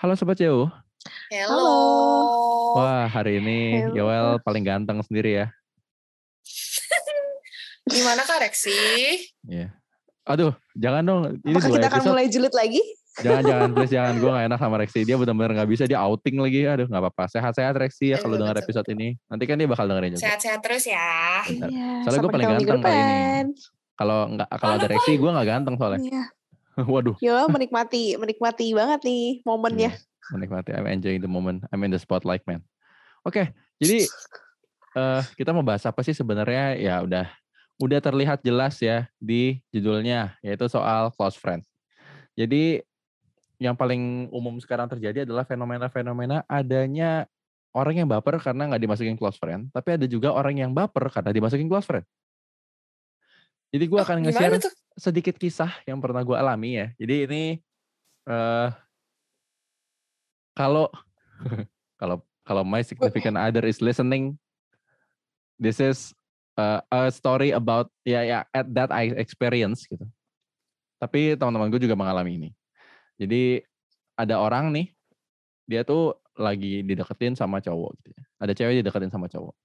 Halo Sobat Jauh. Halo. Wah, hari ini. Yoel paling ganteng sendiri ya. Gimana Kak Reksi? Iya. Aduh, jangan dong. Ini Apakah kita akan mulai julid lagi? Jangan, jangan, please jangan. Gue gak enak sama Rexi. Dia benar-benar gak bisa. Dia outing lagi. Aduh, gak apa-apa. Sehat-sehat Rexi ya Aduh, kalau dengar episode betul. ini. Nanti kan dia bakal dengerin juga. Sehat-sehat terus ya. Bentar. Iya. Soalnya gue paling ganteng kali ini. Kalau nggak kalau ada Rexi, gue gak ganteng soalnya. Iya. Waduh. Yo menikmati, menikmati banget nih momennya. Iya, menikmati. I'm enjoying the moment. I'm in the spotlight, man. Oke, jadi eh kita mau bahas apa sih sebenarnya? Ya udah, udah terlihat jelas ya di judulnya, yaitu soal close friend. Jadi yang paling umum sekarang terjadi adalah fenomena-fenomena adanya orang yang baper karena nggak dimasukin close friend, tapi ada juga orang yang baper karena dimasukin close friend. Jadi gue Oh, akan nge-share sedikit kisah yang pernah gue alami ya. Jadi ini eh kalau kalau kalau my significant other is listening, this is uh, a story about ya ya at that I experience gitu. Tapi teman-teman gue juga mengalami ini. Jadi ada orang nih, dia tuh lagi dideketin sama cowok gitu ya. Ada cewek dideketin sama cowok.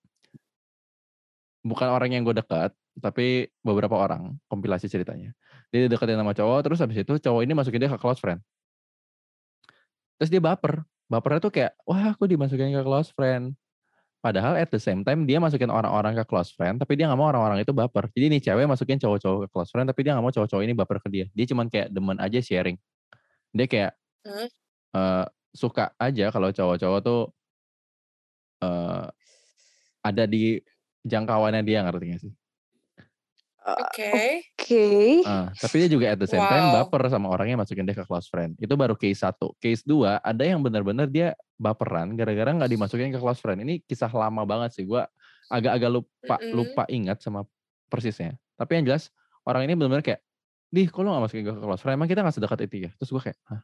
Bukan orang yang gue dekat, tapi beberapa orang, kompilasi ceritanya. Dia dideketin sama cowok, terus habis itu cowok ini masukin dia ke close friend. Terus dia baper. Bapernya tuh kayak, wah aku dimasukin ke close friend. Padahal at the same time dia masukin orang-orang ke close friend, tapi dia nggak mau orang-orang itu baper. Jadi nih cewek masukin cowok-cowok ke close friend, tapi dia nggak mau cowok-cowok ini baper ke dia. Dia cuman kayak demen aja sharing. Dia kayak Hmm. eh, suka aja kalau cowok-cowok tuh eh, ada di jangkauannya dia ngerti gak sih? Oke. Oke. Ah, tapi dia juga at the same time Wow. baper sama orang yang masukin dia ke close friend. Itu baru case satu. Case dua, ada yang benar-benar dia baperan gara-gara nggak dimasukin ke close friend. Ini kisah lama banget sih. Gua agak-agak lupa Mm-mm. lupa ingat sama persisnya. Tapi yang jelas orang ini benar-benar kayak, Dih, kok lo gak masukin gue ke close friend? Emang kita gak sedekat itu ya? Terus gue kayak, Hah,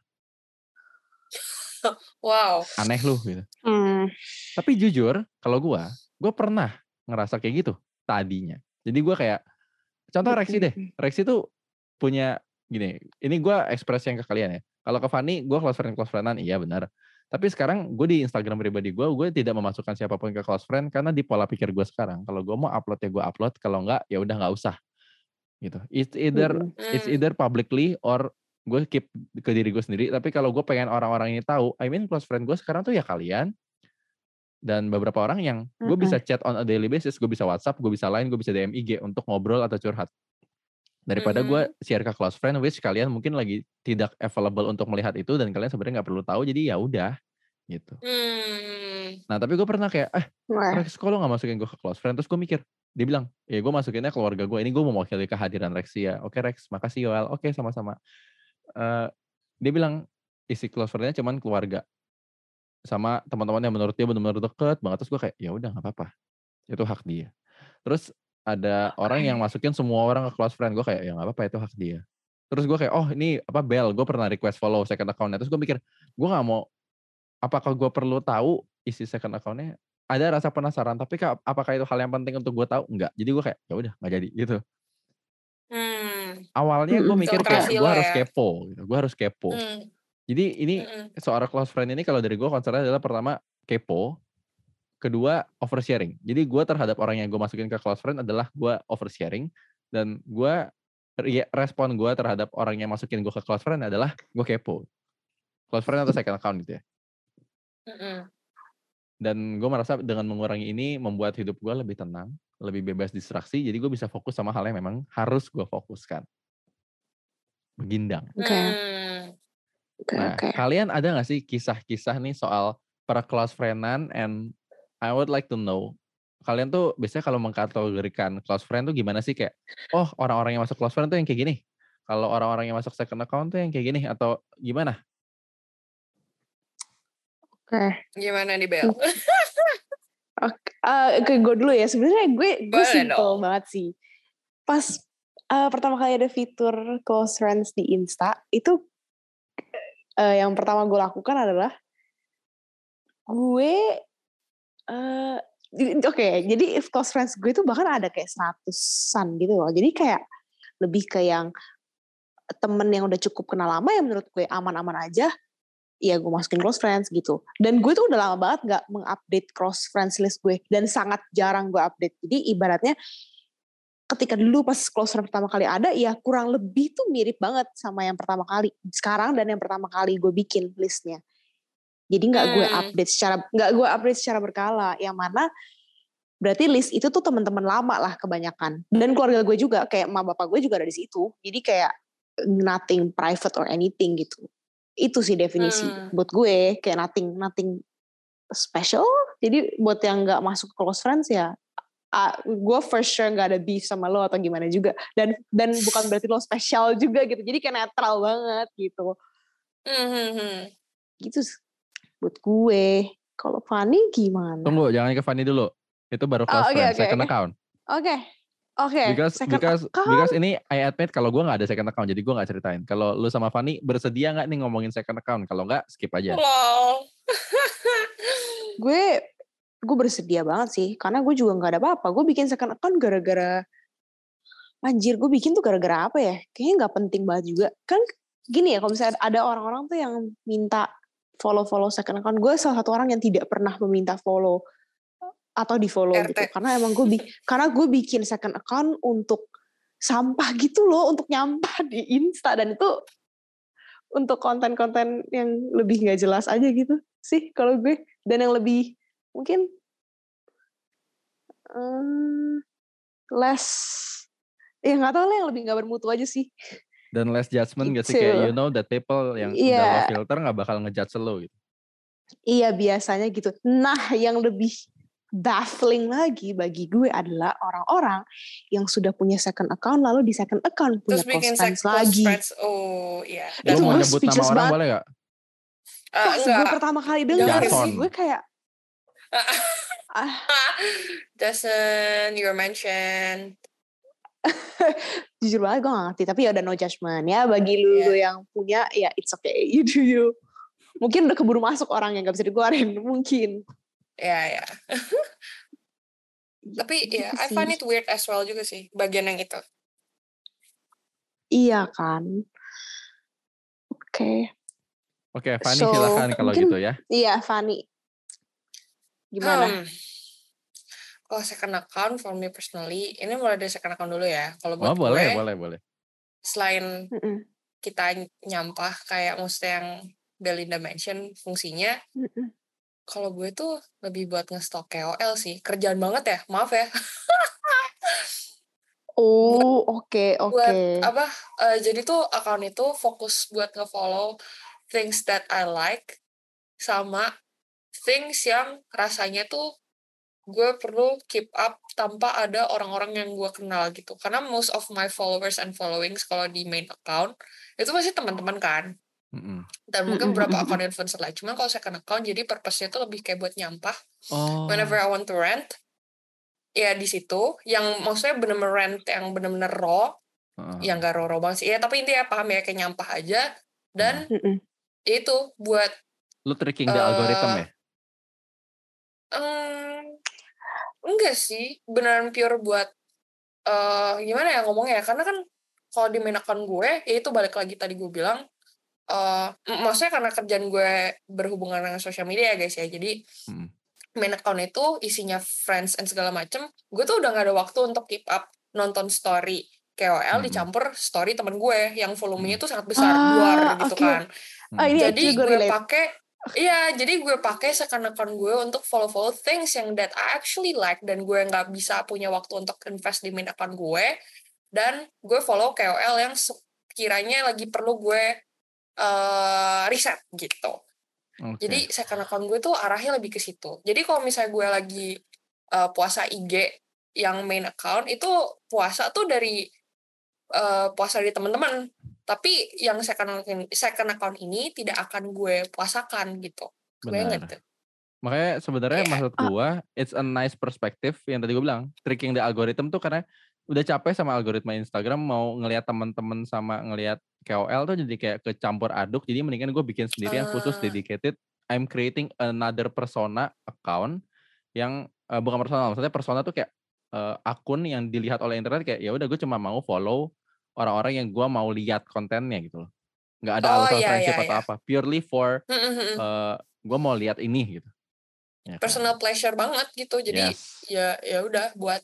Wow. aneh lu gitu. Hmm. Tapi jujur, kalau gua, gua pernah ngerasa kayak gitu tadinya. Jadi gua kayak, contoh Rexi deh. Rexi tuh punya gini. Ini gua ekspresi yang ke kalian ya. Kalau ke Fanny, gua close friend close friendan, iya benar. Tapi sekarang gue di Instagram pribadi gue, gue tidak memasukkan siapa pun ke close friend karena di pola pikir gue sekarang. Kalau gue mau upload ya gue upload, kalau enggak ya udah nggak usah. Gitu. It's either it's either publicly or gue keep ke diri gue sendiri. Tapi kalau gue pengen orang-orang ini tahu, I mean close friend gue sekarang tuh ya kalian dan beberapa orang yang gue Mm-mm. bisa chat on a daily basis, gue bisa WhatsApp, gue bisa line, gue bisa DM IG untuk ngobrol atau curhat. Daripada gue share ke close friend, which kalian mungkin lagi tidak available untuk melihat itu dan kalian sebenarnya nggak perlu tahu, jadi ya udah gitu. Hmm. Nah tapi gue pernah kayak, eh. Rex kok lo gak masukin gue ke close friend? Terus gue mikir, dia bilang, ya gue masukinnya keluarga gue. Ini gue mewakili kehadiran Rexi ya. Oke Rex, makasih Yoel. Oke sama-sama. Eh, dia bilang, isi close friend-nya cuman keluarga. Sama teman-teman yang menurut dia benar-benar deket banget. Terus gue kayak, ya udah gak apa-apa. Itu hak dia. Terus ada orang yang masukin semua orang ke close friend. Gue kayak, ya gak apa-apa itu hak dia. Terus gue kayak, oh ini apa Bell, gue pernah request follow second account-nya. Terus gue mikir, gue gak mau, apakah gue perlu tahu isi second account-nya? Ada rasa penasaran, tapi ka- apakah itu hal yang penting untuk gue tahu? Enggak. Jadi gue kayak, ya udah nggak jadi gitu. Hmm. Awalnya gue Mm-mm. mikir kayak, gue lo harus ya. kepo, gitu. gue harus kepo. Hmm. Jadi ini Mm-mm. seorang close friend ini kalau dari gue concernnya adalah pertama kepo, kedua oversharing. Jadi gue terhadap orang yang gue masukin ke close friend adalah gue oversharing dan gue re- respon gue terhadap orang yang masukin gue ke close friend adalah gue kepo. Close friend atau second account gitu ya. Mm-mm. Dan gue merasa dengan mengurangi ini membuat hidup gue lebih tenang, lebih bebas distraksi. Jadi gue bisa fokus sama hal yang memang harus gue fokuskan. Begindang. Oke. Hmm. Oke. Nah, Oke. kalian ada nggak sih kisah-kisah nih soal para close friendan and I would like to know kalian tuh biasanya kalau mengkategorikan close friend tuh gimana sih kayak oh orang-orang yang masuk close friend tuh yang kayak gini. Kalau orang-orang yang masuk second account tuh yang kayak gini atau gimana? Oke. Gimana nih Bel? Oke, eh, oke, gue dulu ya. Sebenarnya gue gue simple banget sih. Pas eh, pertama kali ada fitur close friends di Insta, itu eh, yang pertama gue lakukan adalah gue jadi- oke, jadi if close friends gue itu bahkan ada kayak seratusan gitu loh. Jadi kayak lebih ke yang temen yang udah cukup kenal lama yang menurut gue aman-aman aja ya gue masukin close friends gitu. Dan gue tuh udah lama banget gak mengupdate close friends list gue dan sangat jarang gue update. Jadi ibaratnya ketika dulu pas close friend pertama kali ada ya kurang lebih tuh mirip banget sama yang pertama kali sekarang dan yang pertama kali gue bikin listnya. Jadi nggak gue Hmm. update secara nggak gue update secara berkala. Yang mana berarti list itu tuh teman-teman lama lah kebanyakan. Dan keluarga gue juga kayak emak bapak gue juga ada di situ. Jadi kayak nothing private or anything gitu. Itu sih definisi Hmm. buat gue kayak nothing nothing special. Jadi buat yang nggak masuk close friends ya ah, gue for sure nggak ada beef sama lo atau gimana juga dan dan bukan berarti lo spesial juga gitu jadi kayak netral banget gitu Hmm, hmm, hmm. gitu buat gue kalau Fanny gimana Tunggu, jangan ke Fanny dulu. Itu baru Oh, close oke, friend, oke, second oke. account. oke oke Because second because account. because ini I admit kalau gue nggak ada second account, jadi gue nggak ceritain. Kalau lu sama Fanny bersedia nggak nih ngomongin second account? Kalau nggak, skip aja. Lol. gue gue bersedia banget sih karena gue juga nggak ada apa-apa. Gue bikin second account gara-gara anjir gue bikin tuh gara-gara apa ya? Kayaknya nggak penting banget juga. Kan gini ya kalau misalnya ada orang-orang tuh yang minta follow-follow second account gue salah satu orang yang tidak pernah meminta follow atau di follow RT. gitu. Karena emang gue karena gue bikin second account untuk sampah gitu loh untuk nyampah di Insta. Dan itu untuk konten-konten yang lebih nggak jelas aja gitu sih kalau gue. Dan yang lebih mungkin eh, less ya nggak tahu lah yang lebih nggak bermutu aja sih Dan less judgment gak sih kayak Gitu. you know that people yang udah Iya. lo filter nggak bakal ngejudge lo gitu. iya biasanya gitu nah yang lebih baffling lagi bagi gue adalah orang-orang yang sudah punya second account lalu di second account punya Terus bikin close lagi friends. Oh, iya. Lu Itu mau gue nyebut nama speechless orang banget. boleh gak? Ah, pas gue enggak. pertama kali dengar Jason. gue kayak Doesn't your mention. jujur banget gue gak ngerti tapi ya udah no judgment ya bagi lu, Iya. lu yang punya ya it's okay you do you mungkin udah keburu masuk orang yang gak bisa dikeluarin mungkin Ya, ya. Tapi Gitu ya, I sih. find it weird as well juga sih, bagian yang itu. iya kan oke Oke, Fanny So, silakan kalau mungkin- gitu ya. iya Fanny gimana Hmm. Kalau second account for me personally, ini mulai dari second account dulu ya. Kalau Oh, buat boleh, gue, boleh, boleh. selain Mm-mm, kita nyampah kayak maksudnya yang Belinda mention fungsinya, mm-mm. kalau gue tuh lebih buat nge-stalk KOL sih. Kerjaan banget ya, maaf ya. oh oke oke buat apa eh, jadi tuh account itu fokus buat nge-follow things that I like sama things yang rasanya tuh gue perlu keep up tanpa ada orang-orang yang gue kenal gitu. Karena most of my followers and followings kalau di main account itu pasti teman-teman kan. Dan mungkin beberapa account influencer lain. Cuman kalau second account jadi purpose-nya tuh lebih kayak buat nyampah. Oh. whenever I want to rent ya di situ. Yang maksudnya bener-bener rent yang bener-bener raw Heeh. yang gak raw banget sih. Ya tapi intinya paham ya kayak nyampah aja. Dan ya itu buat Lu tricking the Eh, algorithm ya? Em, enggak sih beneran pure buat eh gimana ya ngomongnya ya karena kan kalau di main account gue ya itu balik lagi tadi gue bilang eh m- maksudnya karena kerjaan gue berhubungan dengan sosial media ya guys ya jadi Mm. main account itu isinya friends and segala macem gue tuh udah gak ada waktu untuk keep up nonton story KOL Mm-mm. dicampur story temen gue yang volumenya tuh sangat besar Ah, duar gitu oke. kan Ah, ini jadi actually gue pakai Iya, jadi gue pakai account gue untuk follow-follow things yang that I actually like dan gue nggak bisa punya waktu untuk invest di main account gue dan gue follow KOL yang sekiranya lagi perlu gue eh riset gitu. Oke. Jadi account gue tuh arahnya lebih ke situ. Jadi kalau misalnya gue lagi eh, puasa IG yang main account itu puasa tuh dari eh, puasa dari teman-teman. Tapi yang second account, ini- second account ini tidak akan gue puasakan gitu. Gue gitu. Makanya sebenarnya Iya. maksud Ah. gua it's a nice perspective yang tadi gue bilang tricking the algorithm tuh karena udah capek sama algoritma Instagram mau ngelihat teman-teman sama ngelihat KOL tuh jadi kayak kecampur aduk jadi mendingan gue bikin sendiri yang khusus Ah. dedicated I'm creating another persona account yang eh, bukan persona maksudnya persona tuh kayak eh, akun yang dilihat oleh internet kayak ya udah gue cuma mau follow orang-orang yang gua mau lihat kontennya gitu loh nggak ada Oh, alasan iya, friendship iya, atau iya. apa purely for Mm, mm, mm. uh, gue mau lihat ini gitu Ya kan? Personal pleasure banget gitu. Jadi Yes. ya ya udah buat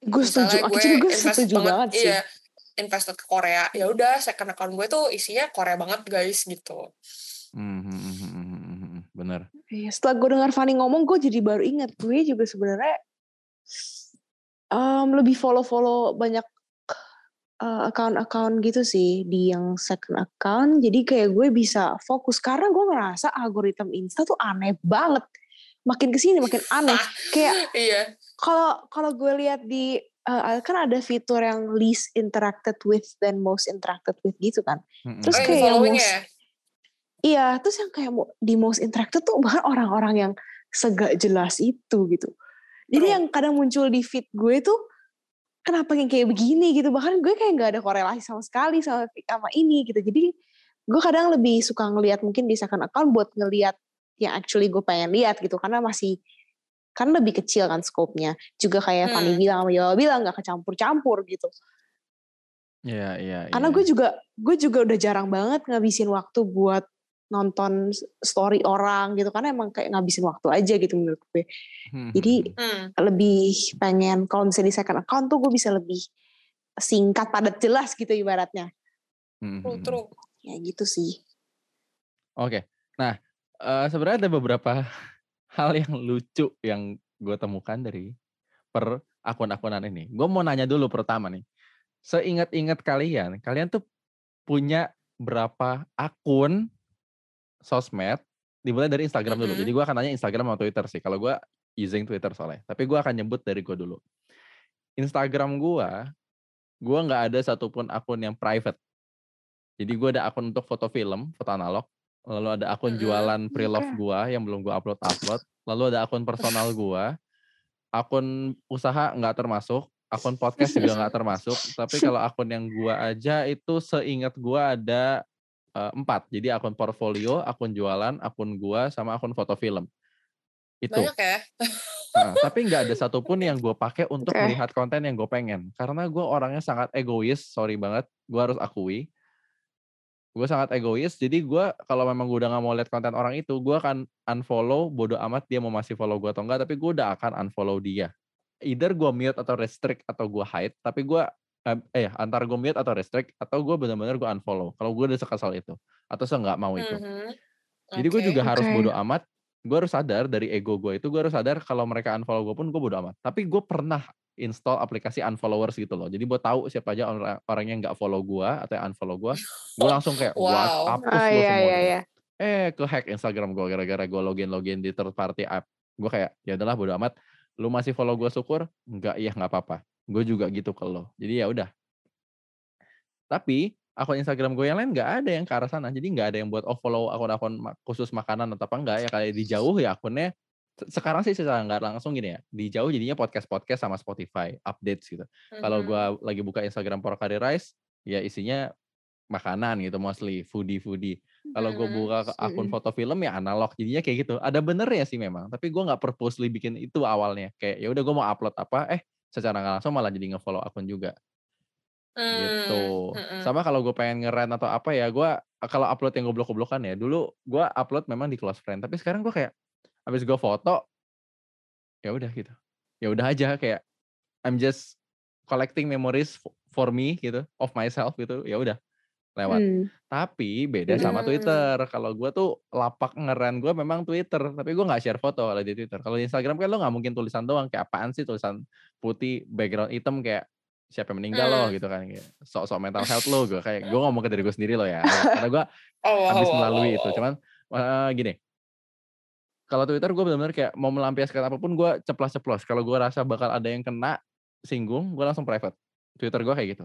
Gue setuju. gue Actually gue setuju banget, banget sih. iya invested ke Korea ya udah second account gue tuh isinya Korea banget guys gitu Hmm, hmm, hmm, hmm, hmm, hmm, hmm, bener Iya, setelah gue dengar Fanny ngomong, gue jadi baru ingat gue juga sebenarnya em, lebih follow-follow banyak eh, account-account gitu sih di yang second account. Jadi kayak gue bisa fokus karena gue ngerasa algoritma Insta tuh aneh banget. Makin ke sini makin aneh. kayak iya kalau kalau gue lihat di eh, kan ada fitur yang least interacted with dan most interacted with gitu kan. Hmm, Terus oh yang kayak yang most- ya Iya, terus yang kayak di most interacted tuh bahkan orang-orang yang segak jelas itu gitu. Jadi True. yang kadang muncul di feed gue tuh kenapa yang kayak begini gitu. Bahkan gue kayak nggak ada korelasi sama sekali sama sama ini gitu. Jadi gue kadang lebih suka ngelihat mungkin di second account buat ngelihat yang actually gue pengen lihat gitu karena masih kan lebih kecil kan skopnya. Juga kayak Fanny Hmm. bilang sama Yola bilang nggak kecampur-campur gitu. Iya, iya, Karena iya. gue juga gue juga udah jarang banget ngabisin waktu buat nonton story orang gitu karena emang kayak ngabisin waktu aja gitu menurut gue. Hmm, hmm, Jadi hmm. hmm. lebih pengen kalau misalnya di second account tuh gue bisa lebih singkat padat jelas gitu ibaratnya. Hmm, hmm, true hmm. true Ya gitu sih. Oke. Nah, eh, sebenarnya ada beberapa hal yang lucu yang gue temukan dari per akun-akunan ini. Gue mau nanya dulu pertama nih. Seingat-ingat kalian, kalian tuh punya berapa akun sosmed dimulai dari Instagram dulu. Mhm. Jadi gue akan nanya Instagram atau Twitter sih. Kalau gue using Twitter soalnya. Tapi gue akan nyebut dari gue dulu. Instagram gue, gue nggak ada satupun akun yang private. Jadi gue ada akun untuk foto film, foto analog. Lalu ada akun Mhm. jualan pre-love gue yang belum gue upload-upload. Lalu ada akun personal gue. Akun usaha nggak termasuk. Akun podcast juga nggak termasuk. Tapi kalau akun yang gue aja itu seingat gue ada empat. Jadi akun portfolio, akun jualan, akun gue, sama akun foto film. Itu. banyak ya Nah, tapi nggak ada satupun yang gue pakai untuk Oke. melihat konten yang gue pengen. Karena gue orangnya sangat egois, sorry banget, gue harus akui. Gue sangat egois, jadi gue kalau memang gue udah nggak mau lihat konten orang itu, gue akan unfollow, bodo amat dia mau masih follow gue atau enggak, tapi gue udah akan unfollow dia. Either gue mute atau restrict atau gue hide, tapi gue eh antara gue mute atau restrict atau gue benar-benar gue unfollow. Kalau gue udah sekesal itu atau se nggak mau itu. Mhm. Jadi gue juga harus Oke. bodo amat. Gue harus sadar dari ego gue itu, gue harus sadar kalau mereka unfollow gue pun gue bodo amat. Tapi gue pernah install aplikasi unfollowers gitu loh. Jadi buat tahu siapa aja orang, orang yang nggak follow gue atau yang unfollow gue, gue langsung kayak Wow. what hapus Ah lo iya semua. iya iya. Eh ke hack Instagram gue gara-gara gue login login di third party app. Gue kayak ya udahlah bodo amat. Lu masih follow gue syukur? Enggak, iya nggak apa-apa. Gue juga gitu ke lo. Jadi ya udah. Tapi akun Instagram gue yang lain nggak ada yang ke arah sana. Jadi nggak ada yang buat oh follow akun-akun khusus makanan atau apa enggak ya kayak di jauh ya akunnya se- sekarang sih secara nggak langsung gini ya di jauh jadinya podcast podcast sama Spotify updates gitu. Kalau Mhm. gue lagi buka Instagram Porkari Rice ya isinya makanan gitu mostly foodie foodie. Kalau gue Mhm. buka akun foto film ya analog jadinya kayak gitu. Ada benernya sih memang, tapi gue nggak purposely bikin itu awalnya. Kayak ya udah gue mau upload apa, eh secara nggak langsung malah jadi nge-follow akun juga gitu. Hmm, mhm. Sama kalau gue pengen ngeren atau apa ya, gue kalau upload yang goblok-goblokan ya. Dulu gue upload memang di close friend, tapi sekarang gue kayak habis gue foto, ya udah gitu. Ya udah aja kayak I'm just collecting memories for me gitu, of myself gitu. Ya udah lewat. Hmm. Tapi beda sama Hmm. Twitter. Kalau gue tuh lapak ngeren gue memang Twitter, tapi gue nggak share foto kalau di Twitter. Kalau di Instagram kan lo nggak mungkin tulisan doang, kayak apaan sih tulisan putih, background hitam kayak siapa yang meninggal lo Hmm. gitu kan, kayak sok-sok mental health lo gue kayak gue ngomong ke diri gue sendiri lo ya, karena gue Oh, wow, habis wow, melalui itu. Cuman eh, gini, kalau Twitter gue benar-benar kayak mau melampiaskan apa pun gue ceplos-ceplos. Kalau gue rasa bakal ada yang kena singgung, gue langsung private. Twitter gue kayak gitu.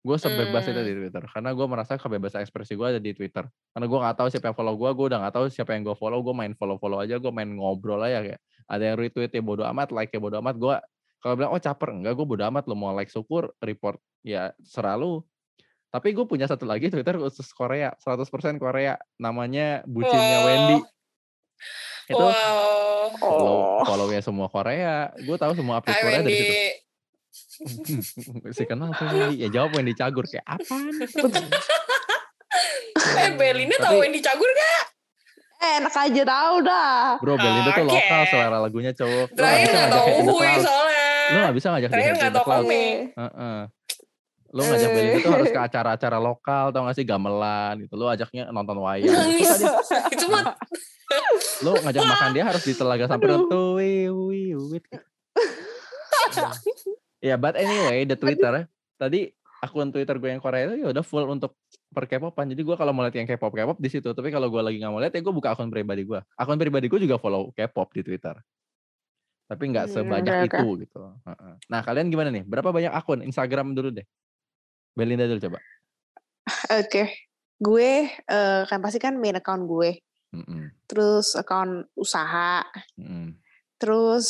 Gue sebebas itu Hmm. di Twitter, karena gue merasa kebebasan ekspresi gue ada di Twitter. Karena gue nggak tahu siapa yang follow gue, gue udah nggak tahu siapa yang gue follow, gue main follow-follow aja, gue main ngobrol aja kayak. Ada yang retweet ya bodo amat, like ya bodo amat. Gue kalau bilang oh caper enggak, gue bodo amat. Lo mau like syukur, report ya serah lu. Tapi gue punya satu lagi Twitter khusus Korea, 100% Korea. Namanya bucinnya Wow. Wendy. Itu Wow. follow Oh. follownya semua Korea. Gue tahu semua update Korea dari situ. Si kenal tuh ya jawab Wendy Cagur kayak apaan eh Belinda Tapi- tahu Wendy Cagur gak? Eh, enak aja tau dah. bro Belinda tuh Oke. lokal selera lagunya cowok Terakhir the Hui Cloud soalnya. lu nggak bisa ngajak dia Terakhir Cloud komik. Heeh. Lu ngajak. Belinda tuh harus ke acara-acara lokal tau gak sih gamelan gitu. Lu ajaknya nonton wayang. Nangis. Itu mah Lu ngajak makan dia harus di telaga sampai tuh wih Ya, but anyway, the Twitter tadi akun Twitter gue yang Korea itu ya udah full untuk per K-popan. Jadi gue kalau mau lihat yang K-pop K-pop di situ. Tapi kalau gue lagi nggak mau lihat ya gue buka akun pribadi gue. Akun pribadi gue juga follow K-pop di Twitter. Tapi nggak Hmm, sebanyak oke. itu gitu. Nah kalian gimana nih? Berapa banyak akun Instagram dulu deh? Belinda dulu coba. Oke. Gue eh, kan pasti kan main account gue. Mm-mm. Terus account usaha. Mm-mm. Terus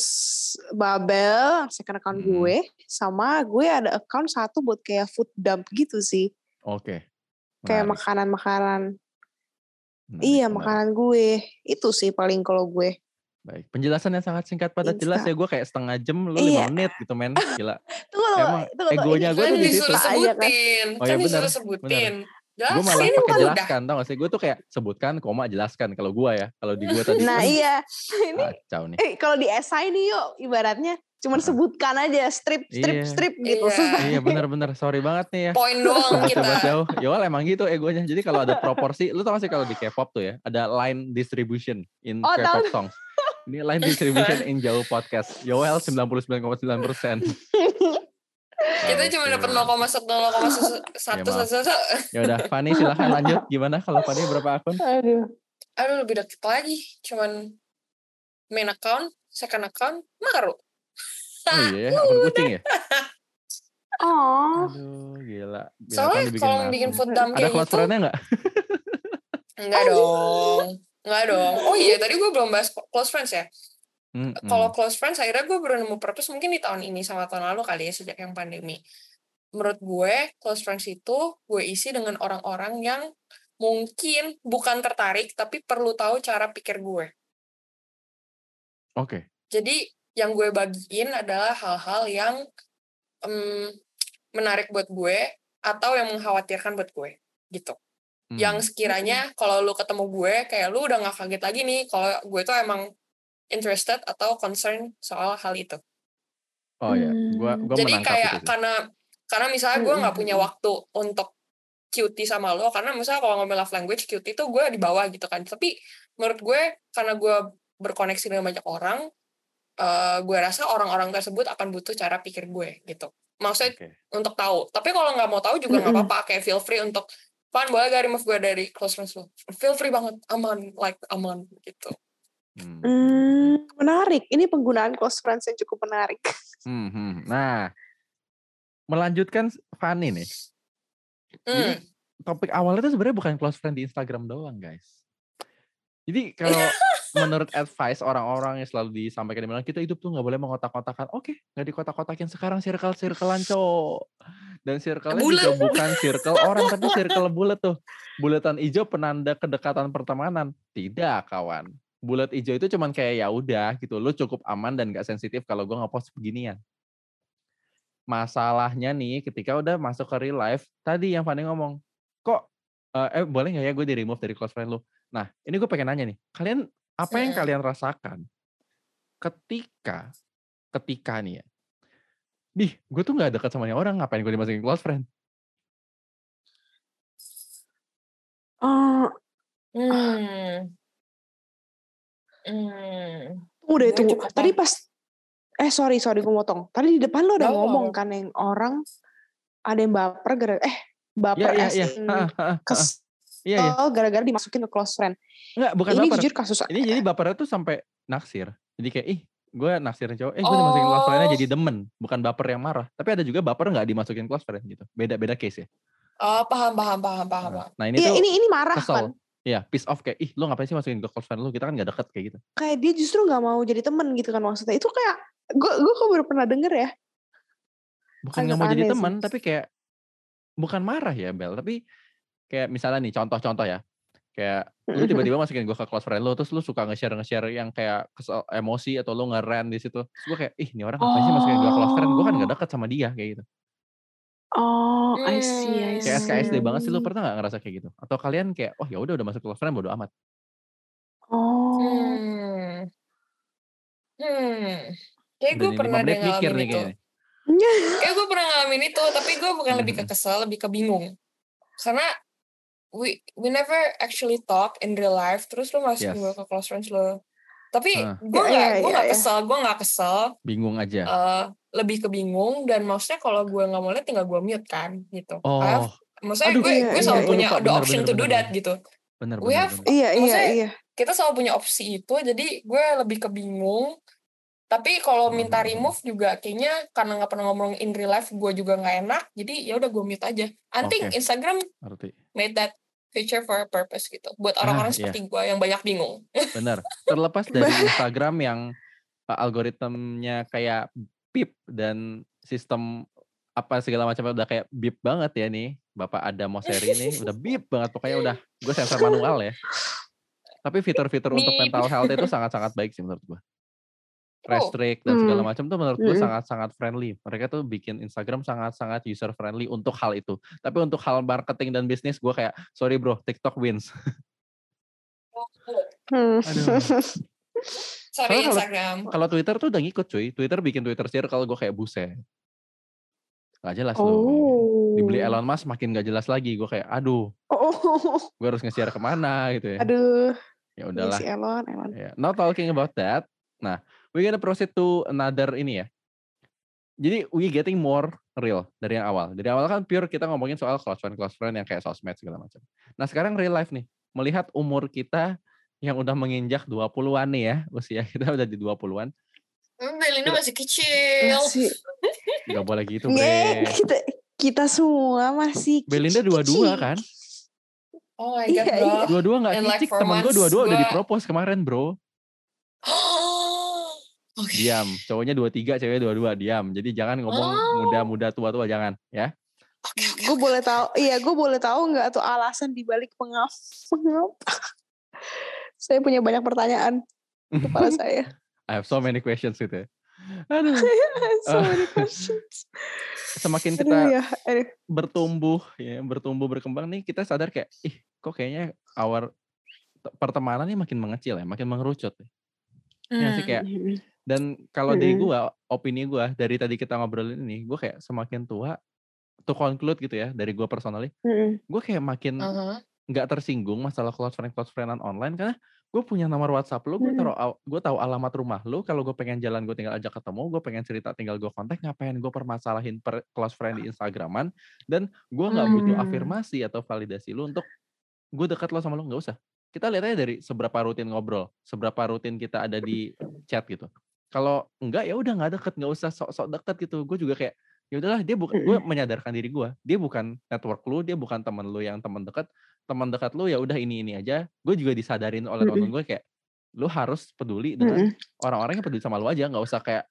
Babel, second account Mm. gue. Sama gue ada account satu buat kayak food dump gitu sih. Oke. Kayak Menarik, makanan-makanan. Iya, menarik. makanan gue. Itu sih paling kalau gue. Baik. Penjelasan yang sangat singkat pada Insta. jelas ya. Gue kayak setengah jam, lu Iya. lima menit gitu men. Gila. Tunggu, Emang tunggu, tunggu. egonya gue tuh di situ. disuruh Aja kan. sebutin. Oh, iya, kan benar, disuruh gue malah pakai jelaskan tau gak sih? Gue tuh kayak sebutkan, koma jelaskan. Kalau gue ya. Kalau di gue tadi. Nah kan iya, ini Kacau nih. eh, kalau di esai nih yuk ibaratnya cuman sebutkan aja strip strip Iya. strip gitu. Iya. Iya bener-bener. Sorry banget nih ya. Poin doang kita. Sobat jauh. Yowal emang gitu egonya. Jadi kalau ada proporsi, lu tau gak sih kalau di K-pop tuh ya, ada line distribution in Oh, K-pop tahu. songs. Ini line distribution in jauh podcast. Yowel 99,9 persen. Kita cuma dapat 0,1 Ya, maaf. 0,1 Ya udah, Fani silahkan lanjut. Gimana kalau Fani berapa akun? Aduh. Aduh lebih deket lagi. Cuman main account, second account, maru. Oh iya, ya, akun kucing ya. Oh. Aduh, gila. Soalnya dibikin kalau bikin food dump ada kayak close gitu, friend-nya nggak? enggak dong. Enggak dong. Oh iya, tadi gue belum bahas close friends ya. Mm-mm. Kalau close friends, akhirnya gue baru nemu purpose mungkin di tahun ini sama tahun lalu kali ya, sejak yang pandemi. Menurut gue, close friends itu gue isi dengan orang-orang yang mungkin bukan tertarik, tapi perlu tahu cara pikir gue. Oke. Jadi yang gue bagiin adalah hal-hal yang em, menarik buat gue atau yang mengkhawatirkan buat gue gitu. Hmm. Yang sekiranya kalau lu ketemu gue kayak lu udah nggak kaget lagi nih kalau gue tuh emang interested atau concern soal hal itu. Oh ya, gua gua Jadi menangkap kayak itu karena karena misalnya gue nggak Mm-mm. punya waktu untuk cutie sama lo karena misalnya kalau ngomong love language cutie tuh gue di bawah gitu kan. Tapi menurut gue karena gue berkoneksi dengan banyak orang, eh, gue rasa orang-orang tersebut akan butuh cara pikir gue gitu. Maksudnya Oke. untuk tahu. Tapi kalau nggak mau tahu juga nggak Mm-mm. apa-apa. Kayak feel free untuk Pan boleh gak remove gue dari close friends lo? Feel free banget, aman, like aman gitu. Hmm. Hmm, menarik. Ini penggunaan close friends yang cukup menarik. Hmm, hmm. Nah, melanjutkan Fanny nih. Jadi Hmm. topik awalnya itu sebenarnya bukan close friend di Instagram doang, guys. Jadi kalau menurut advice orang-orang yang selalu disampaikan dibilang kita hidup tuh nggak boleh mengotak-kotakan. Oke, nggak dikotak-kotakin sekarang circle circlean cowok. Dan circle-nya Bulet. juga bukan circle orang tapi circle bulat tuh. Bulatan hijau penanda kedekatan pertemanan. Tidak, kawan. Bulat hijau itu cuman kayak ya udah gitu. Lu cukup aman dan gak sensitif kalau gue ngepost beginian. Masalahnya nih ketika udah masuk ke real life, tadi yang Fanny ngomong, kok eh eh, boleh nggak ya gue di remove dari close friend lu? Nah, ini gue pengen nanya nih, kalian apa yang kalian rasakan ketika ketika nih ya, Bih, gue tuh nggak dekat sama orang, ngapain gue dimasukin close friend? Oh, Hmm. Hmm. udah cukup Tadi pas eh sorry sorry gue motong. Tadi di depan lo ada Nggak ngomong kan yang orang ada yang baper gara eh baper ha, ha, ha. kesel Iya, iya. gara-gara dimasukin ke close friend. Enggak, bukan Ini baper. jujur kasus Ini jadi bapernya tuh sampai naksir. Jadi kayak, ih, gue naksirin cowok, eh gue dimasukin close friend Oh. jadi demen. Bukan baper yang marah. Tapi ada juga baper nggak dimasukin close friend gitu. Beda-beda case ya. Oh, paham, paham, paham, paham. Nah, paham. nah ini Iya tuh ini ini marah kesel. kan. Iya, piece off kayak, ih lu ngapain sih masukin ke close friend lu? Kita kan gak deket kayak gitu. Kayak dia justru nggak mau jadi temen gitu kan maksudnya. Itu kayak gue gue kok baru pernah denger ya. Bukan nggak mau jadi teman, tapi kayak bukan marah ya Bel, tapi kayak misalnya nih contoh-contoh ya. Kayak lu tiba-tiba masukin gue ke close friend lu, terus lu suka nge-share nge-share yang kayak kesel, emosi atau lu nge di situ. Terus gue kayak, ih ini orang ngapain sih masukin gue ke close friend? Gue kan gak deket sama dia kayak gitu. Oh, I see, I see. Kayak SKSD banget sih lu pernah gak ngerasa kayak gitu? Atau kalian kayak, oh ya udah udah masuk close friend bodo amat. Oh. Hmm. Hmm. Kayak gue pernah deh ngalamin nih itu. Kayak gue pernah ngalamin itu, tapi gue bukan lebih ke kesel, lebih ke bingung. Karena we we never actually talk in real life, terus lu masukin Yes. gue ke close friends lo. Tapi Hah. gue Iya, nggak, iya, gue iya, nggak kesel, gue nggak kesel. Bingung aja. eh, lebih ke bingung dan maksudnya kalau gue nggak mau lihat tinggal gue mute kan gitu. I have- Oh, maksudnya Aduh, gue iya, gue iya, selalu iya. punya Lupa, the bener, option bener, to do bener, that bener. gitu. bener We bener have bener. Iya, iya, Maksudnya- iya. kita selalu punya opsi itu jadi gue lebih ke bingung tapi kalau minta remove juga kayaknya karena nggak pernah ngomong in real life gue juga nggak enak jadi ya udah gue mute aja think Oke. Instagram Ngerti. made that feature for a purpose gitu buat orang-orang Ah, iya. seperti gue yang banyak bingung Bener. Terlepas dari Instagram yang uh, algoritmnya kayak beep dan sistem apa segala macam udah kayak beep banget ya nih. Bapak ada Moseri nih udah beep banget pokoknya udah gue sensor manual ya. Tapi fitur-fitur untuk mental health itu sangat-sangat baik sih menurut gue. Oh. Restrict dan segala Hmm. macam tuh menurut gue Mm-mm. sangat-sangat friendly. Mereka tuh bikin Instagram sangat-sangat user friendly untuk hal itu. Tapi untuk hal marketing dan bisnis gue kayak sorry bro, TikTok wins. Hmm. Aduh. sorry kalau- Instagram Kalau Twitter tuh udah ngikut cuy. Twitter bikin Twitter circle gue kayak buset. Gak jelas loh. Oh. Dibeli Elon Musk makin gak jelas lagi. Gue kayak aduh, Oh, gue harus nge-share ke mana gitu ya. aduh. Ya Iya udahlah. si Elon, Elon. Ya, Not talking about that. Nah, we gonna proceed to another ini ya. Jadi we getting more real dari yang awal. Dari awal kan pure kita ngomongin soal close friend, close friend yang kayak sosmed segala macam. Nah sekarang real life nih. Melihat umur kita yang udah menginjak 20-an nih ya. Usia kita udah di 20-an. Hmm, Belinda masih kecil Masih. Gak boleh gitu Nge, bre. kita kita semua masih Belinda dua-dua kan? oh my Iya, god bro iya. Dua-dua gak And like kicik. for Temen gue dua-dua udah dipropose kemarin bro. Oke. Diam. Cowoknya dua-tiga, ceweknya dua-dua. Diam. Jadi jangan ngomong Oh. muda-muda tua-tua. Jangan ya. Oke, oke, Gue oke. boleh tahu, iya gue boleh tahu nggak tuh alasan dibalik mengapa? Mengapa? Saya punya banyak pertanyaan di kepala saya. I have so many questions gitu ya. Aduh. so Ah. many questions. Semakin Aduh kita ya, aduh. bertumbuh ya bertumbuh berkembang nih kita sadar kayak ih kok kayaknya our pertemanan ini makin mengecil ya makin mengerucut ya. Iya sih Hmm. kayak dan kalau dari Mm-mm. gua opini gua dari tadi kita ngobrolin ini gua kayak semakin tua to conclude gitu ya dari gua personally Mm-mm. gua kayak makin Uh-huh. Nggak tersinggung masalah close friend close friendan online karena gue punya nomor WhatsApp lu, gue Mm-mm. taruh gue tahu alamat rumah lu. Kalau gue pengen jalan, gue tinggal ajak ketemu. Gue pengen cerita, tinggal gue kontak. Ngapain gue permasalahin per close friend di Instagraman? Dan gue nggak butuh Hmm. afirmasi atau validasi lu untuk gue dekat lo sama lu nggak usah. Kita lihat aja dari seberapa rutin ngobrol, seberapa rutin kita ada di chat gitu. Kalau enggak ya udah nggak deket, nggak usah sok-sok deket gitu. Gue juga kayak ya udahlah dia bukan gue menyadarkan diri gue dia bukan network lu dia bukan temen lu yang temen dekat teman dekat lu ya udah ini ini aja. Gue juga disadarin oleh Mm-mm. temen gue kayak lu harus peduli dengan orang-orang yang peduli sama lu aja. Nggak usah kayak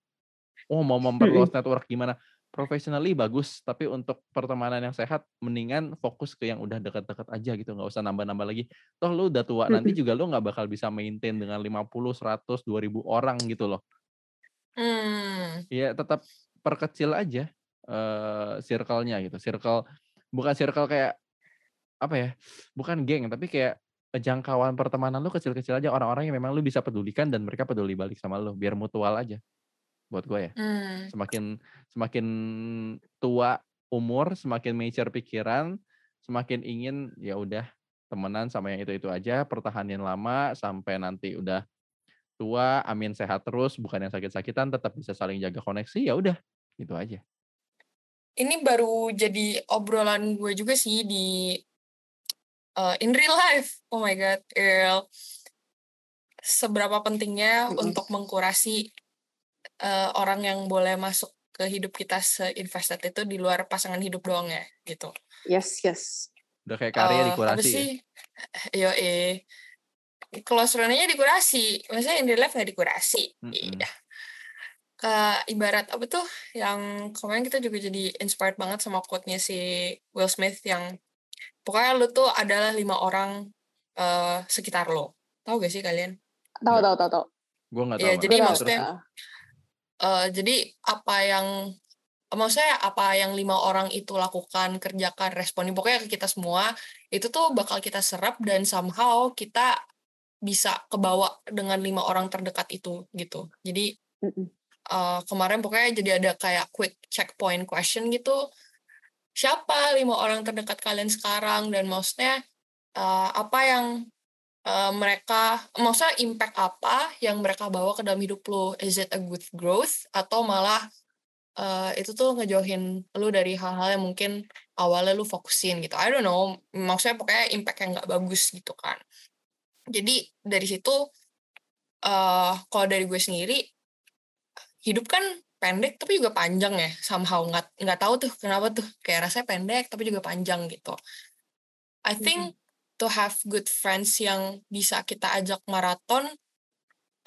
oh mau memperluas network gimana. Professionally bagus tapi untuk pertemanan yang sehat mendingan fokus ke yang udah dekat-dekat aja gitu. Nggak usah nambah-nambah lagi. Toh lu udah tua nanti juga lu nggak bakal bisa maintain dengan 50 100 2000 orang gitu loh. Hmm. ya tetap perkecil aja eh circle-nya gitu. Circle bukan circle kayak apa ya bukan geng tapi kayak jangkauan pertemanan lu kecil-kecil aja orang-orang yang memang lu bisa pedulikan dan mereka peduli balik sama lu biar mutual aja buat gue ya Hmm. semakin semakin tua umur semakin mature pikiran semakin ingin ya udah temenan sama yang itu itu aja pertahanin lama sampai nanti udah tua amin sehat terus bukan yang sakit-sakitan tetap bisa saling jaga koneksi ya udah gitu aja Ini baru jadi obrolan gue juga sih di uh, in real life. Oh my god, real. Seberapa pentingnya Mm-mm. untuk mengkurasi uh, orang yang boleh masuk ke hidup kita se-invested itu di luar pasangan hidup doang ya, gitu. Yes, yes. udah kayak karya Eh, apa dikurasi ya sih? Yo eh close friend-nya dikurasi. Maksudnya in real life nggak dikurasi. Iya. Ke ibarat apa tuh yang kemarin kita juga jadi inspired banget sama quote-nya si Will Smith yang pokoknya lu tuh adalah lima orang eh, sekitar lo. Tahu gak sih kalian? Tahu Nggak. tahu tahu tahu. Gue nggak tahu. Iya, Mbak. jadi tahu, maksudnya-. Eh, jadi apa yang maksudnya apa yang lima orang itu lakukan, kerjakan, responin pokoknya ke kita semua itu tuh bakal kita serap dan somehow kita bisa kebawa dengan lima orang terdekat itu gitu. Jadi eh, kemarin pokoknya jadi ada kayak quick checkpoint question gitu. Siapa lima orang terdekat kalian sekarang dan maksudnya eh, apa yang eh, mereka maksudnya impact apa yang mereka bawa ke dalam hidup lo? Is it a good growth atau malah eh, itu tuh ngejauhin lu dari hal-hal yang mungkin awalnya lu fokusin gitu. I don't know, maksudnya pokoknya impact yang nggak bagus gitu kan. Jadi dari situ eh kalau dari gue sendiri hidup kan pendek tapi juga panjang ya. Somehow nggak nggak tahu tuh kenapa tuh. Kayak rasanya pendek tapi juga panjang gitu. I think to have good friends yang bisa kita ajak maraton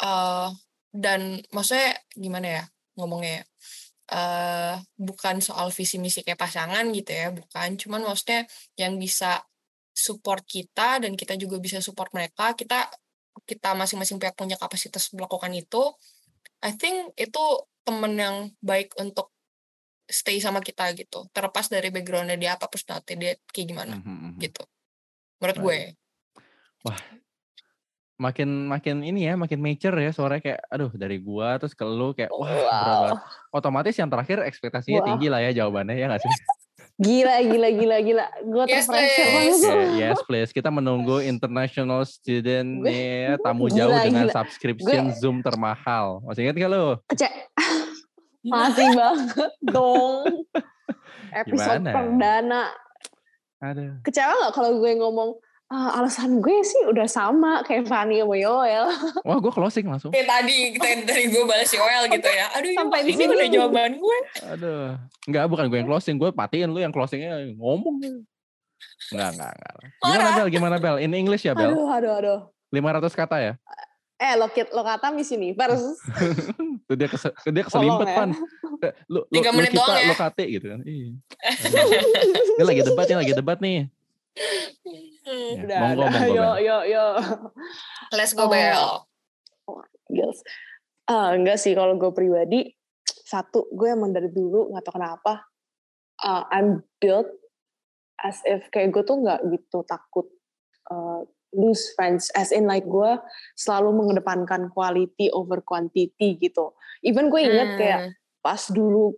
eh dan maksudnya gimana ya ngomongnya ya eh bukan soal visi misi kayak pasangan gitu ya bukan. Cuman maksudnya yang bisa support kita dan kita juga bisa support mereka kita kita masing-masing pihak punya kapasitas melakukan itu. I think itu temen yang baik untuk stay sama kita gitu terlepas dari backgroundnya dia apa personality dia kayak gimana Mhm, mhm. gitu menurut Baik. gue Makin makin ini ya, makin mature ya suaranya kayak aduh dari gua terus ke lu kayak wah Wow. Otomatis yang terakhir ekspektasinya Wow. tinggi lah ya jawabannya ya nggak sih? Gila gila gila gila. Gue Yes, terpressure please. banget. Oke, yes please. Kita menunggu international student nih ya, tamu Gila, jauh dengan gila. subscription Gue- Zoom termahal. Masih ingat gak lu? Cek. Masih banget dong. Episode Gimana? perdana. Aduh. Kecewa gak kalau gue ngomong "Ah, alasan gue sih udah sama kayak Fanny sama Yoel. Wah gue closing langsung. kayak tadi kita dari gue balas si OL gitu ya aduh Sampai di ini sini. udah jawaban gue Aduh. Enggak, bukan gue yang closing. Gue patiin lu yang closingnya ngomong. Enggak, enggak, enggak. Gimana. Bel? Gimana Bel? In English ya Bel? Aduh, aduh, aduh. 500 kata ya? Eh, lo, lo kata Miss Universe. Tuh dia, kes, dia keselimpet ya. Eh, Lu, lu, menit kita, doang ya. lu kate gitu kan. Iya. Ini lagi debat nih, lagi debat nih. Hmm. Ya, Udah, monggo, udah. monggo, Yo, yo, yo. let's go Oh. Bel Girls. Ah, enggak sih kalau gue pribadi satu gue emang dari dulu nggak tahu kenapa ah, I'm built as if kayak gue tuh nggak gitu takut uh, lose friends as in like gue selalu mengedepankan quality over quantity gitu even gue inget kayak Hmm. pas dulu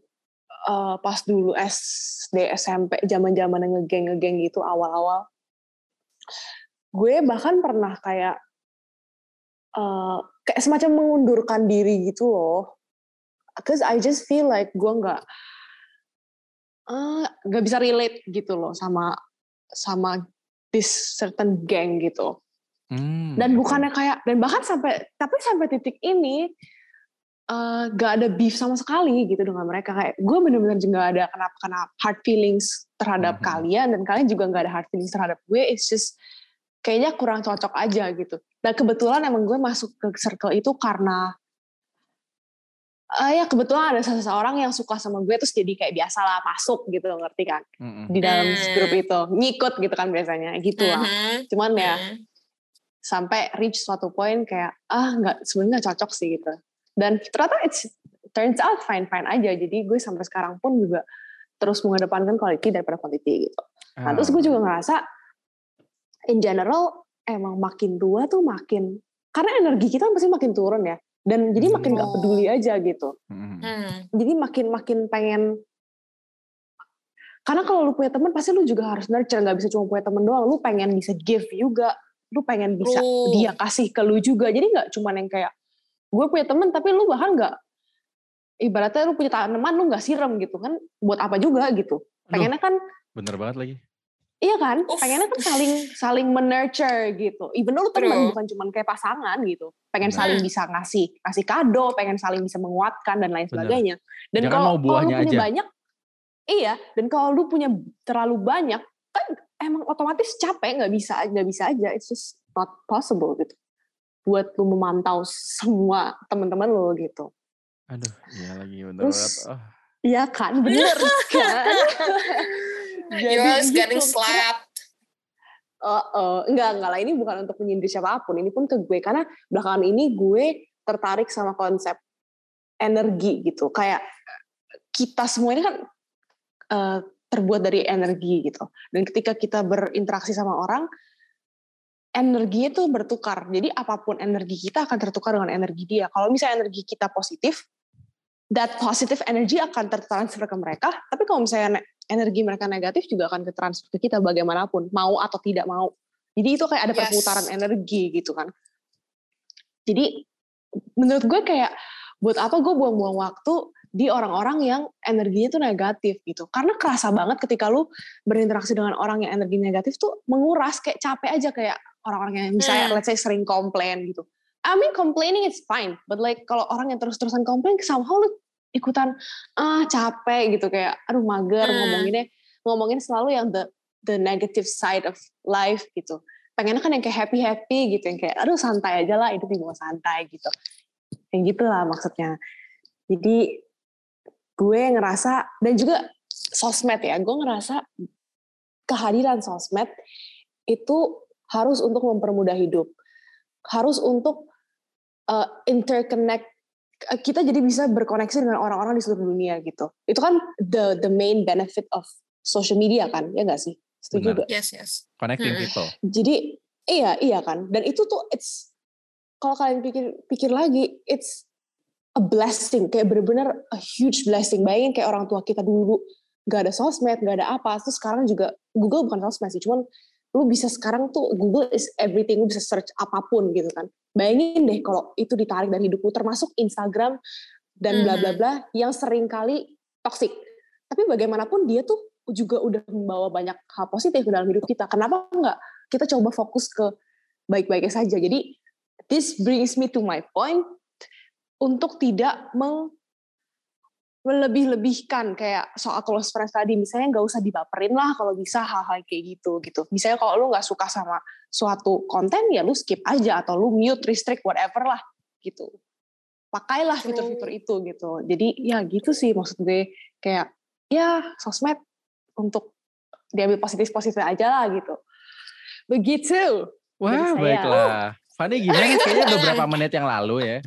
uh, pas dulu SD SMP zaman zaman ngegeng ngegeng gitu awal-awal gue bahkan pernah kayak uh, kayak semacam mengundurkan diri gitu loh. Cause I just feel like gue nggak uh, nggak bisa relate gitu loh sama sama this certain gang gitu. Hmm, dan bukannya kayak dan bahkan sampai tapi sampai titik ini eh, gak ada beef sama sekali gitu dengan mereka kayak gue bener-bener nggak ada kenapa kenapa hard feelings terhadap Mhm. kalian dan kalian juga nggak ada hard feelings terhadap gue it's just kayaknya kurang cocok aja gitu dan kebetulan emang gue masuk ke circle itu karena eh ya kebetulan ada seseorang yang suka sama gue terus jadi kayak biasalah masuk gitu ngerti kan Mm-mm. di dalam Hmm. grup itu ngikut gitu kan biasanya gitu lah Mhm. cuman ya Hmm. sampai reach suatu poin kayak ah nggak sebenarnya cocok sih gitu dan ternyata it's turns out fine fine aja jadi gue sampai sekarang pun juga terus mengedepankan quality daripada quantity gitu nah terus gue Ah. juga ngerasa in general emang makin tua tuh makin karena energi kita pasti makin turun ya dan jadi makin nggak Oh. peduli aja gitu Mm-mm. Hmm. jadi makin makin pengen karena kalau lu punya teman pasti lu juga harus nurture nggak bisa cuma punya teman doang lu pengen bisa give juga lu pengen bisa True. dia kasih ke lu juga jadi nggak cuma yang kayak gue punya teman tapi lu bahkan nggak ibaratnya lu punya tanaman lu nggak siram gitu kan buat apa juga gitu. Pengennya kan Bener banget lagi. iya kan? Uff. pengennya kan saling saling menurture gitu. Even lu teman bukan cuma kayak pasangan gitu. Pengen Benar. saling bisa ngasih kasih kado pengen saling bisa menguatkan dan lain sebagainya. Dan kalau lu buahnya punya aja. banyak iya dan kalau lu punya terlalu banyak kan emang otomatis capek nggak bisa nggak bisa aja. It's just not possible gitu buat lu memantau semua teman-teman lu gitu. Aduh, iya lagi bener Terus, banget. Oh, Iya kan bener kan? Yoel's getting gitu. slapped uh, uh, enggak enggak lah ini bukan untuk menyindir siapa pun ini pun ke gue. Karena belakangan ini gue tertarik sama konsep energi gitu. Kayak kita semua ini kan uh, terbuat dari energi gitu. Dan ketika kita berinteraksi sama orang energi itu bertukar. Jadi apa pun energi kita akan tertukar dengan energi dia. Kalau misalnya energi kita positif that positive energy akan tertransfer ke mereka. Tapi kalau misalnya energi mereka negatif juga akan ketransfer ke kita bagaimanapun mau atau tidak mau. Jadi itu kayak ada perputaran yes. energi gitu kan. Jadi menurut gue kayak buat apa gue buang-buang waktu di orang-orang yang energinya tuh negatif gitu. Karena kerasa banget ketika lu berinteraksi dengan orang yang energi negatif tuh menguras kayak capek aja kayak orang-orang yang misalnya hmm. let's say sering komplain gitu. I mean complaining is fine but like kalau orang yang terus-terusan komplain somehow lu ikutan ah capek gitu. Kayak aduh mager hmm. ngomonginnya ngomongin selalu yang the the negative side of life gitu. Pengennya kan yang kayak happy happy gitu yang kayak aduh santai aja lah itu dibawa santai gitu. Yang gitulah maksudnya. Jadi gue ngerasa dan juga sosmed ya gue ngerasa kehadiran sosmed itu harus untuk mempermudah hidup harus untuk uh, interconnect Eh, kita jadi bisa berkoneksi dengan orang-orang di seluruh dunia gitu. Itu kan the the main benefit of social media kan, ya nggak sih? Setuju gak? Yes, yes. Connecting hmm. people. Jadi iya iya kan. Dan itu tuh it's kalau kalian pikir pikir lagi, it's a blessing, kayak bener-bener a huge blessing. Bayangin kayak orang tua kita dulu gak ada sosmed, gak ada apa. Terus sekarang juga Google bukan sosmed sih, cuman lu bisa sekarang tuh Google is everything, lu bisa search apa pun gitu kan. Bayangin deh kalau itu ditarik dari hidupku, termasuk Instagram dan bla bla hmm. bla yang sering kali toxic. Tapi bagaimanapun dia tuh juga udah membawa banyak hal positif ke dalam hidup kita. Kenapa enggak kita coba fokus ke baik-baiknya saja. Jadi this brings me to my point untuk tidak meng melebih-lebihkan kayak soal close friends tadi. Misalnya nggak usah dibaperin lah kalau bisa hal-hal kayak gitu gitu. Misalnya kalau lu nggak suka sama suatu konten ya lu skip aja atau lu mute restrict whatever lah gitu. Pakailah fitur-fitur itu gitu. Jadi ya gitu sih maksud gue. Kayak ya sosmed untuk diambil positif-positif aja lah gitu. Begitu. Wah baiklah. Fanny gimana kayaknya beberapa menit yang lalu ya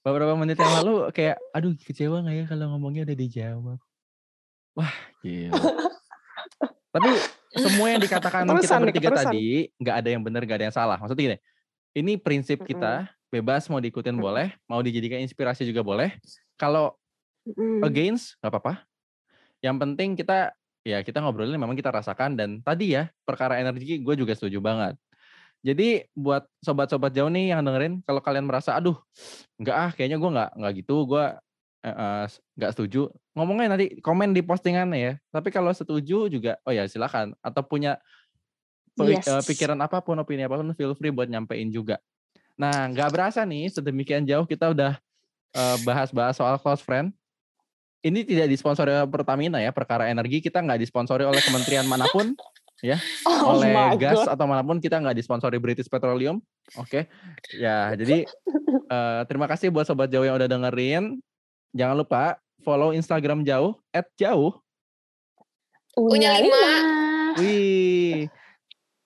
beberapa menit yang lalu kayak aduh kecewa nggak ya kalau ngomongnya udah dijawab wah gila. Tapi semua yang dikatakan terusan, kita bertiga terusan. tadi nggak ada yang benar nggak ada yang salah. Maksudnya gini ini prinsip kita bebas mau diikutin boleh mau dijadikan inspirasi juga boleh. Kalau against nggak apa-apa. Yang penting kita ya kita ngobrolin memang kita rasakan dan tadi ya perkara energi gue juga setuju banget jadi buat sobat-sobat jauh nih yang dengerin, kalau kalian merasa, aduh, nggak ah, kayaknya gue nggak nggak gitu, gue uh, nggak setuju, ngomongnya nanti komen di postingan ya. Tapi kalau setuju juga, oh ya silakan. Atau punya yes. uh, pikiran apa pun, opini apa pun, feel free buat nyampein juga. Nah, nggak berasa nih, sedemikian jauh kita udah bahas-bahas uh, soal close friend. Ini tidak disponsori oleh Pertamina ya, perkara energi kita nggak disponsori oleh kementerian mana pun ya oh oleh gas God. atau mana pun kita nggak disponsori British Petroleum. Oke, okay. ya jadi uh, terima kasih buat sobat jauh yang udah dengerin. Jangan lupa follow Instagram jauh @jauh. Punya lima. Wih.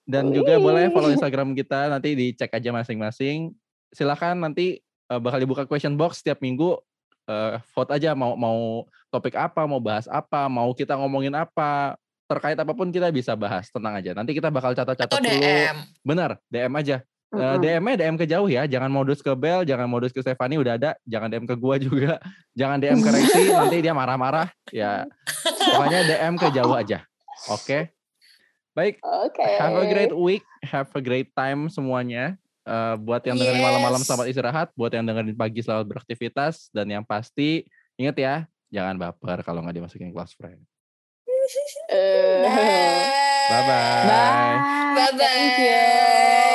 Dan Wih. juga boleh follow Instagram kita nanti dicek aja masing-masing. Silahkan nanti uh, bakal dibuka question box setiap minggu. Uh, vote aja mau mau topik apa, mau bahas apa, mau kita ngomongin apa, terkait apa pun kita bisa bahas, tenang aja. Nanti kita bakal catat-catat dulu. DM. Bener, DM aja. Uh, DM-nya DM ke jauh ya, jangan modus ke Bel, jangan modus ke Stefani udah ada, jangan DM ke gua juga, jangan DM ke Rexi, nanti dia marah-marah. Ya, pokoknya DM ke jauh aja. Oke. Okay? Baik. Okay. Have a great week, have a great time semuanya. Uh, buat yang dengerin yes. malam-malam selamat istirahat, buat yang dengerin pagi selamat beraktivitas, dan yang pasti ingat ya, jangan baper kalau nggak dimasukin kelas friend. Uh, bye bye. Bye bye. Thank you.